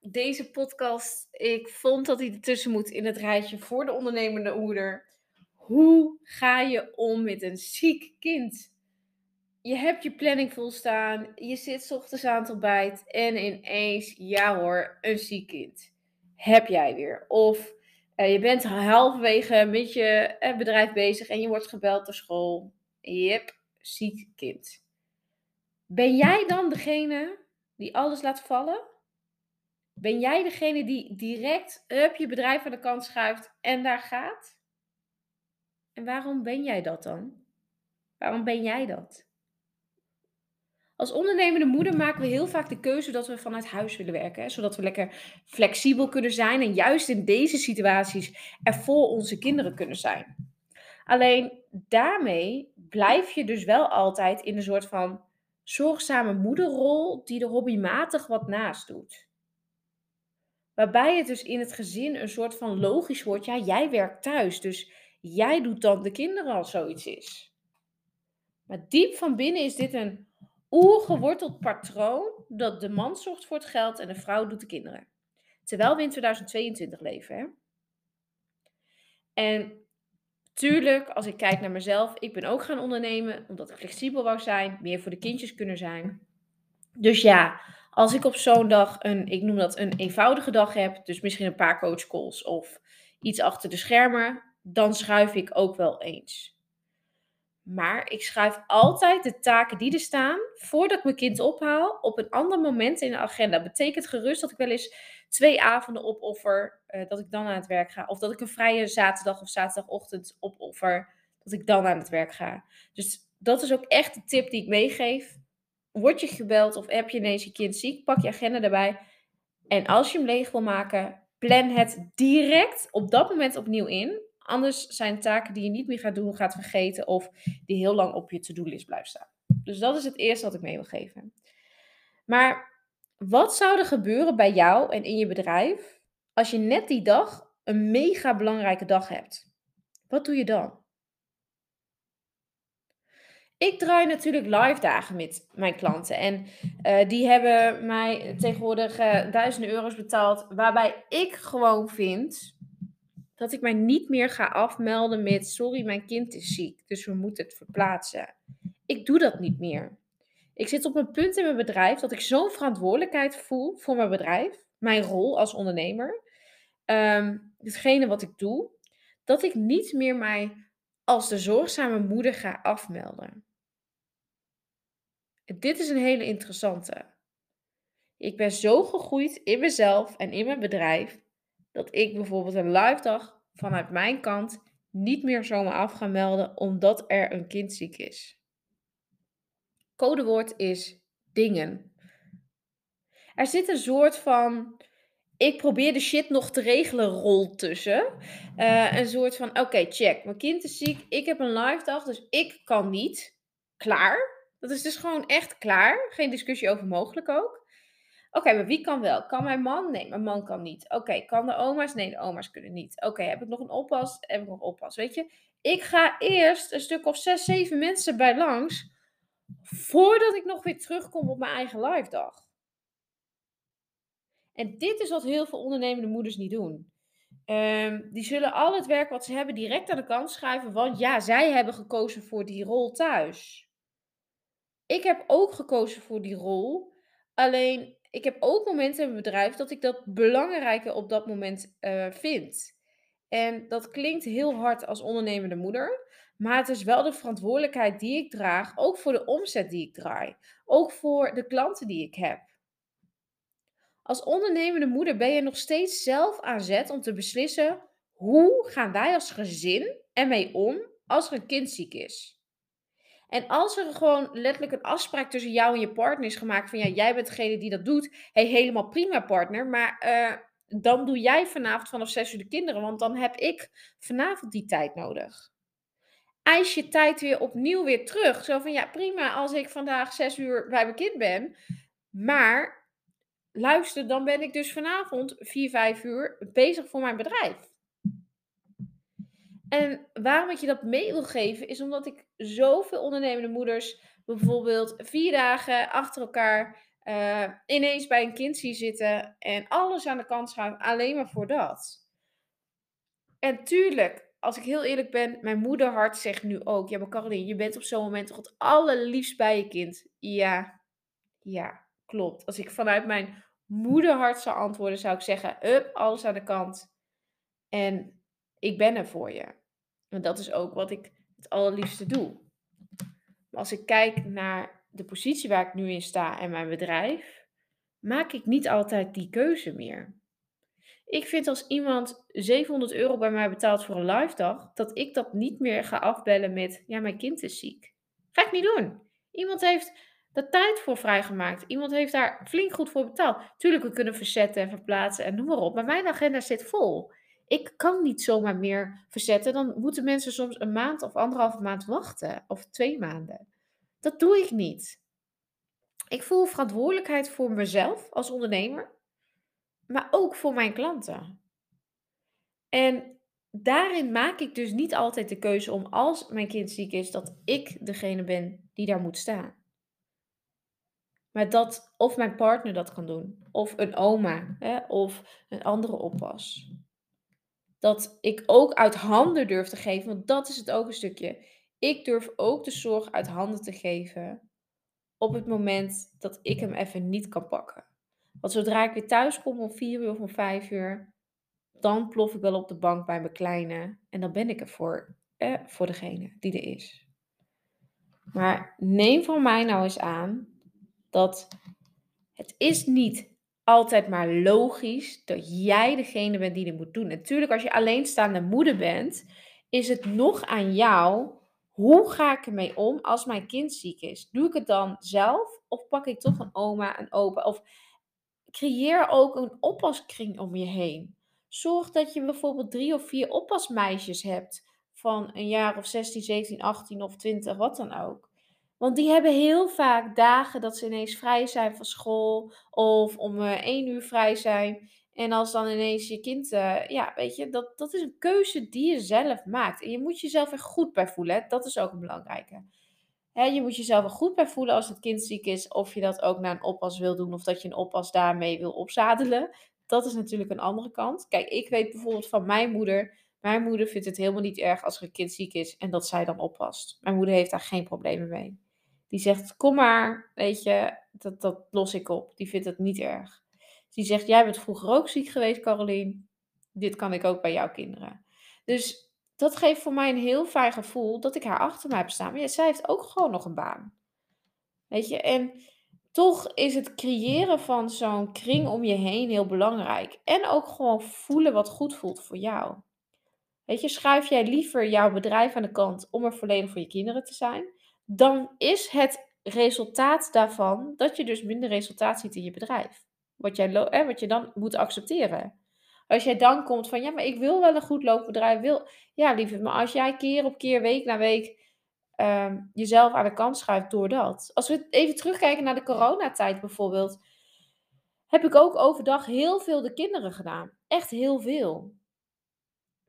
deze podcast, ik vond dat hij ertussen moet in het rijtje voor de ondernemende moeder. Hoe ga je om met een ziek kind? Je hebt je planning volstaan, je zit 's ochtends aan het ontbijt en ineens, ja hoor, een ziek kind. Heb jij weer. Of eh, je bent halverwege met je eh, bedrijf bezig en je wordt gebeld door school. Yep, ziek kind. Ben jij dan degene die alles laat vallen? Ben jij degene die direct up je bedrijf aan de kant schuift en daar gaat? En waarom ben jij dat dan? Waarom ben jij dat? Als ondernemende moeder maken we heel vaak de keuze dat we vanuit huis willen werken, hè, zodat we lekker flexibel kunnen zijn en juist in deze situaties er voor onze kinderen kunnen zijn. Alleen daarmee blijf je dus wel altijd in een soort van zorgzame moederrol die er hobbymatig wat naast doet. Waarbij het dus in het gezin een soort van logisch wordt, ja, jij werkt thuis, dus jij doet dan de kinderen als zoiets is. Maar diep van binnen is dit een oergeworteld patroon dat de man zorgt voor het geld en de vrouw doet de kinderen. Terwijl we in 2022 leven. Hè? En tuurlijk, als ik kijk naar mezelf, ik ben ook gaan ondernemen omdat ik flexibel wou zijn, meer voor de kindjes kunnen zijn. Dus ja, als ik op zo'n dag een, ik noem dat een eenvoudige dag heb, dus misschien een paar coachcalls of iets achter de schermen, dan schuif ik ook wel eens. Maar ik schuif altijd de taken die er staan, voordat ik mijn kind ophaal, op een ander moment in de agenda. Betekent gerust dat ik wel eens twee avonden opoffer, uh, dat ik dan aan het werk ga. Of dat ik een vrije zaterdag of zaterdagochtend opoffer, dat ik dan aan het werk ga. Dus dat is ook echt de tip die ik meegeef. Word je gebeld of heb je ineens je kind ziek, pak je agenda erbij. En als je hem leeg wil maken, plan het direct op dat moment opnieuw in. Anders zijn taken die je niet meer gaat doen, gaat vergeten of die heel lang op je to-do-list blijven staan. Dus dat is het eerste wat ik mee wil geven. Maar wat zou er gebeuren bij jou en in je bedrijf als je net die dag een mega belangrijke dag hebt? Wat doe je dan? Ik draai natuurlijk live dagen met mijn klanten. En uh, die hebben mij tegenwoordig uh, duizenden euro's betaald. Waarbij ik gewoon vind dat ik mij niet meer ga afmelden met: Sorry, mijn kind is ziek, dus we moeten het verplaatsen. Ik doe dat niet meer. Ik zit op een punt in mijn bedrijf dat ik zo'n verantwoordelijkheid voel voor mijn bedrijf, mijn rol als ondernemer, um, hetgene wat ik doe, dat ik niet meer mij als de zorgzame moeder ga afmelden. Dit is een hele interessante. Ik ben zo gegroeid in mezelf en in mijn bedrijf dat ik bijvoorbeeld een live dag vanuit mijn kant niet meer zomaar af ga melden omdat er een kind ziek is. Codewoord is dingen. Er zit een soort van ik probeer de shit nog te regelen rol tussen. Uh, een soort van oké, check. Mijn kind is ziek. Ik heb een live dag, dus ik kan niet. Klaar. Dat is dus gewoon echt klaar. Geen discussie over mogelijk ook. Oké, maar wie kan wel? Kan mijn man? Nee, mijn man kan niet. Oké, kan de oma's? Nee, de oma's kunnen niet. Oké, heb ik nog een oppas? Heb ik nog oppas? Weet je, ik ga eerst een stuk of zes, zeven mensen bij langs. Voordat ik nog weer terugkom op mijn eigen live dag. En dit is wat heel veel ondernemende moeders niet doen. Um, die zullen al het werk wat ze hebben direct aan de kant schuiven. Want ja, zij hebben gekozen voor die rol thuis. Ik heb ook gekozen voor die rol. Alleen, ik heb ook momenten in mijn bedrijf dat ik dat belangrijker op dat moment uh, vind. En dat klinkt heel hard als ondernemende moeder. Maar het is wel de verantwoordelijkheid die ik draag. Ook voor de omzet die ik draai. Ook voor de klanten die ik heb. Als ondernemende moeder ben je nog steeds zelf aan zet om te beslissen hoe gaan wij als gezin ermee om als er een kind ziek is. En als er gewoon letterlijk een afspraak tussen jou en je partner is gemaakt van ja, jij bent degene die dat doet, hey, helemaal prima partner, maar uh, dan doe jij vanavond vanaf 6 uur de kinderen, want dan heb ik vanavond die tijd nodig. Eis je tijd weer opnieuw weer terug. Zo van ja, prima als ik vandaag 6 uur bij mijn kind ben. Maar luister, dan ben ik dus vanavond 4, 5 uur bezig voor mijn bedrijf. En waarom ik je dat mee wil geven, is omdat ik zoveel ondernemende moeders bijvoorbeeld vier dagen achter elkaar uh, ineens bij een kind zie zitten en alles aan de kant schuiven, alleen maar voor dat. En tuurlijk, als ik heel eerlijk ben, mijn moederhart zegt nu ook: Ja, maar Caroline, je bent op zo'n moment toch het allerliefst bij je kind. Ja, ja, klopt. Als ik vanuit mijn moederhart zou antwoorden, zou ik zeggen: Up, alles aan de kant. En ik ben er voor je. En dat is ook wat ik het allerliefste doe. Maar als ik kijk naar de positie waar ik nu in sta en mijn bedrijf, maak ik niet altijd die keuze meer. Ik vind als iemand 700 euro bij mij betaalt voor een live dag, dat ik dat niet meer ga afbellen met, ja, mijn kind is ziek. Ga ik niet doen. Iemand heeft daar tijd voor vrijgemaakt. Iemand heeft daar flink goed voor betaald. Tuurlijk, we kunnen verzetten en verplaatsen en noem maar op. Maar mijn agenda zit vol. Ik kan niet zomaar meer verzetten. Dan moeten mensen soms een maand of anderhalve maand wachten. Of twee maanden. Dat doe ik niet. Ik voel verantwoordelijkheid voor mezelf als ondernemer maar ook voor mijn klanten. En daarin maak ik dus niet altijd de keuze om als mijn kind ziek is, dat ik degene ben die daar moet staan. Maar dat of mijn partner dat kan doen, of een oma, hè, of een andere oppas. Dat ik ook uit handen durf te geven, want dat is het ook een stukje. Ik durf ook de zorg uit handen te geven op het moment dat ik hem even niet kan pakken. Want zodra ik weer thuis kom om vier uur of om vijf uur, dan plof ik wel op de bank bij mijn kleine. En dan ben ik er voor, eh, voor degene die er is. Maar neem van mij nou eens aan dat het is niet altijd maar logisch dat jij degene bent die dit moet doen. Natuurlijk, als je alleenstaande moeder bent, is het nog aan jou. Hoe ga ik ermee om als mijn kind ziek is? Doe ik het dan zelf of pak ik toch een oma, een opa? Of creëer ook een oppaskring om je heen. Zorg dat je bijvoorbeeld drie of vier oppasmeisjes hebt van een jaar of 16, 17, 18 of 20, wat dan ook. Want die hebben heel vaak dagen dat ze ineens vrij zijn van school of om uh, één uur vrij zijn. En als dan ineens je kind, uh, ja, weet je, dat, dat is een keuze die je zelf maakt. En je moet jezelf er goed bij voelen. Dat is ook een belangrijke je moet jezelf er goed bij voelen als het kind ziek is. Of je dat ook naar een oppas wil doen. Of dat je een oppas daarmee wil opzadelen. Dat is natuurlijk een andere kant. Kijk, ik weet bijvoorbeeld van mijn moeder. Mijn moeder vindt het helemaal niet erg als er een kind ziek is en dat zij dan oppast. Mijn moeder heeft daar geen problemen mee. Die zegt, kom maar, weet je, dat, dat los ik op. Die vindt het niet erg. Die zegt, jij bent vroeger ook ziek geweest, Caroline. Dit kan ik ook bij jouw kinderen. Dus dat geeft voor mij een heel fijn gevoel dat ik haar achter mij heb staan. Maar ja, zij heeft ook gewoon nog een baan. Weet je, en toch is het creëren van zo'n kring om je heen heel belangrijk. En ook gewoon voelen wat goed voelt voor jou. Weet je, schuif jij liever jouw bedrijf aan de kant om er volledig voor je kinderen te zijn, dan is het resultaat daarvan dat je dus minder resultaat ziet in je bedrijf. Wat, jij, wat je dan moet accepteren. Als jij dan komt van, ja, maar ik wil wel een goed loopbedrijf, wil... Ja, lieve, maar als jij keer op keer, week na week, ehm, jezelf aan de kant schuift door dat. Als we even terugkijken naar de coronatijd bijvoorbeeld, heb ik ook overdag heel veel de kinderen gedaan. Echt heel veel.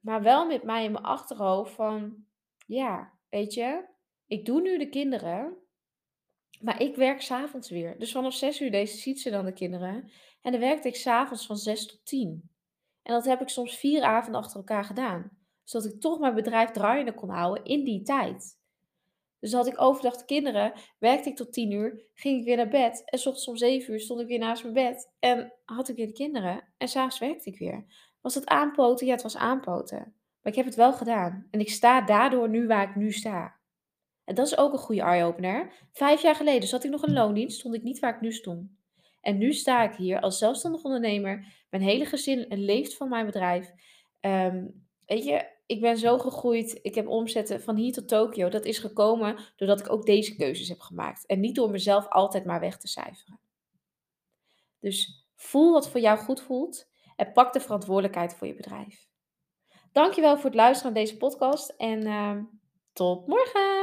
Maar wel met mij in mijn achterhoofd van, ja, weet je, ik doe nu de kinderen, maar ik werk s'avonds weer. Dus vanaf 6 uur deze ziet ze dan de kinderen. En dan werkte ik s'avonds van 6 tot 10. En dat heb ik soms vier avonden achter elkaar gedaan. Zodat ik toch mijn bedrijf draaiende kon houden in die tijd. Dus had ik overdag de kinderen, werkte ik tot tien uur, ging ik weer naar bed. En ochtends om zeven uur stond ik weer naast mijn bed. En had ik weer de kinderen. En s'avonds werkte ik weer. Was het aanpoten? Ja, het was aanpoten. Maar ik heb het wel gedaan. En ik sta daardoor nu waar ik nu sta. En dat is ook een goede eye-opener. Vijf jaar geleden zat ik nog in loondienst, stond ik niet waar ik nu stond. En nu sta ik hier als zelfstandig ondernemer. Mijn hele gezin leeft van mijn bedrijf. Ehm, weet je, ik ben zo gegroeid. Ik heb omzetten van hier tot Tokio. Dat is gekomen doordat ik ook deze keuzes heb gemaakt. En niet door mezelf altijd maar weg te cijferen. Dus voel wat voor jou goed voelt. en pak de verantwoordelijkheid voor je bedrijf. Dankjewel voor het luisteren naar deze podcast en ehm, tot morgen!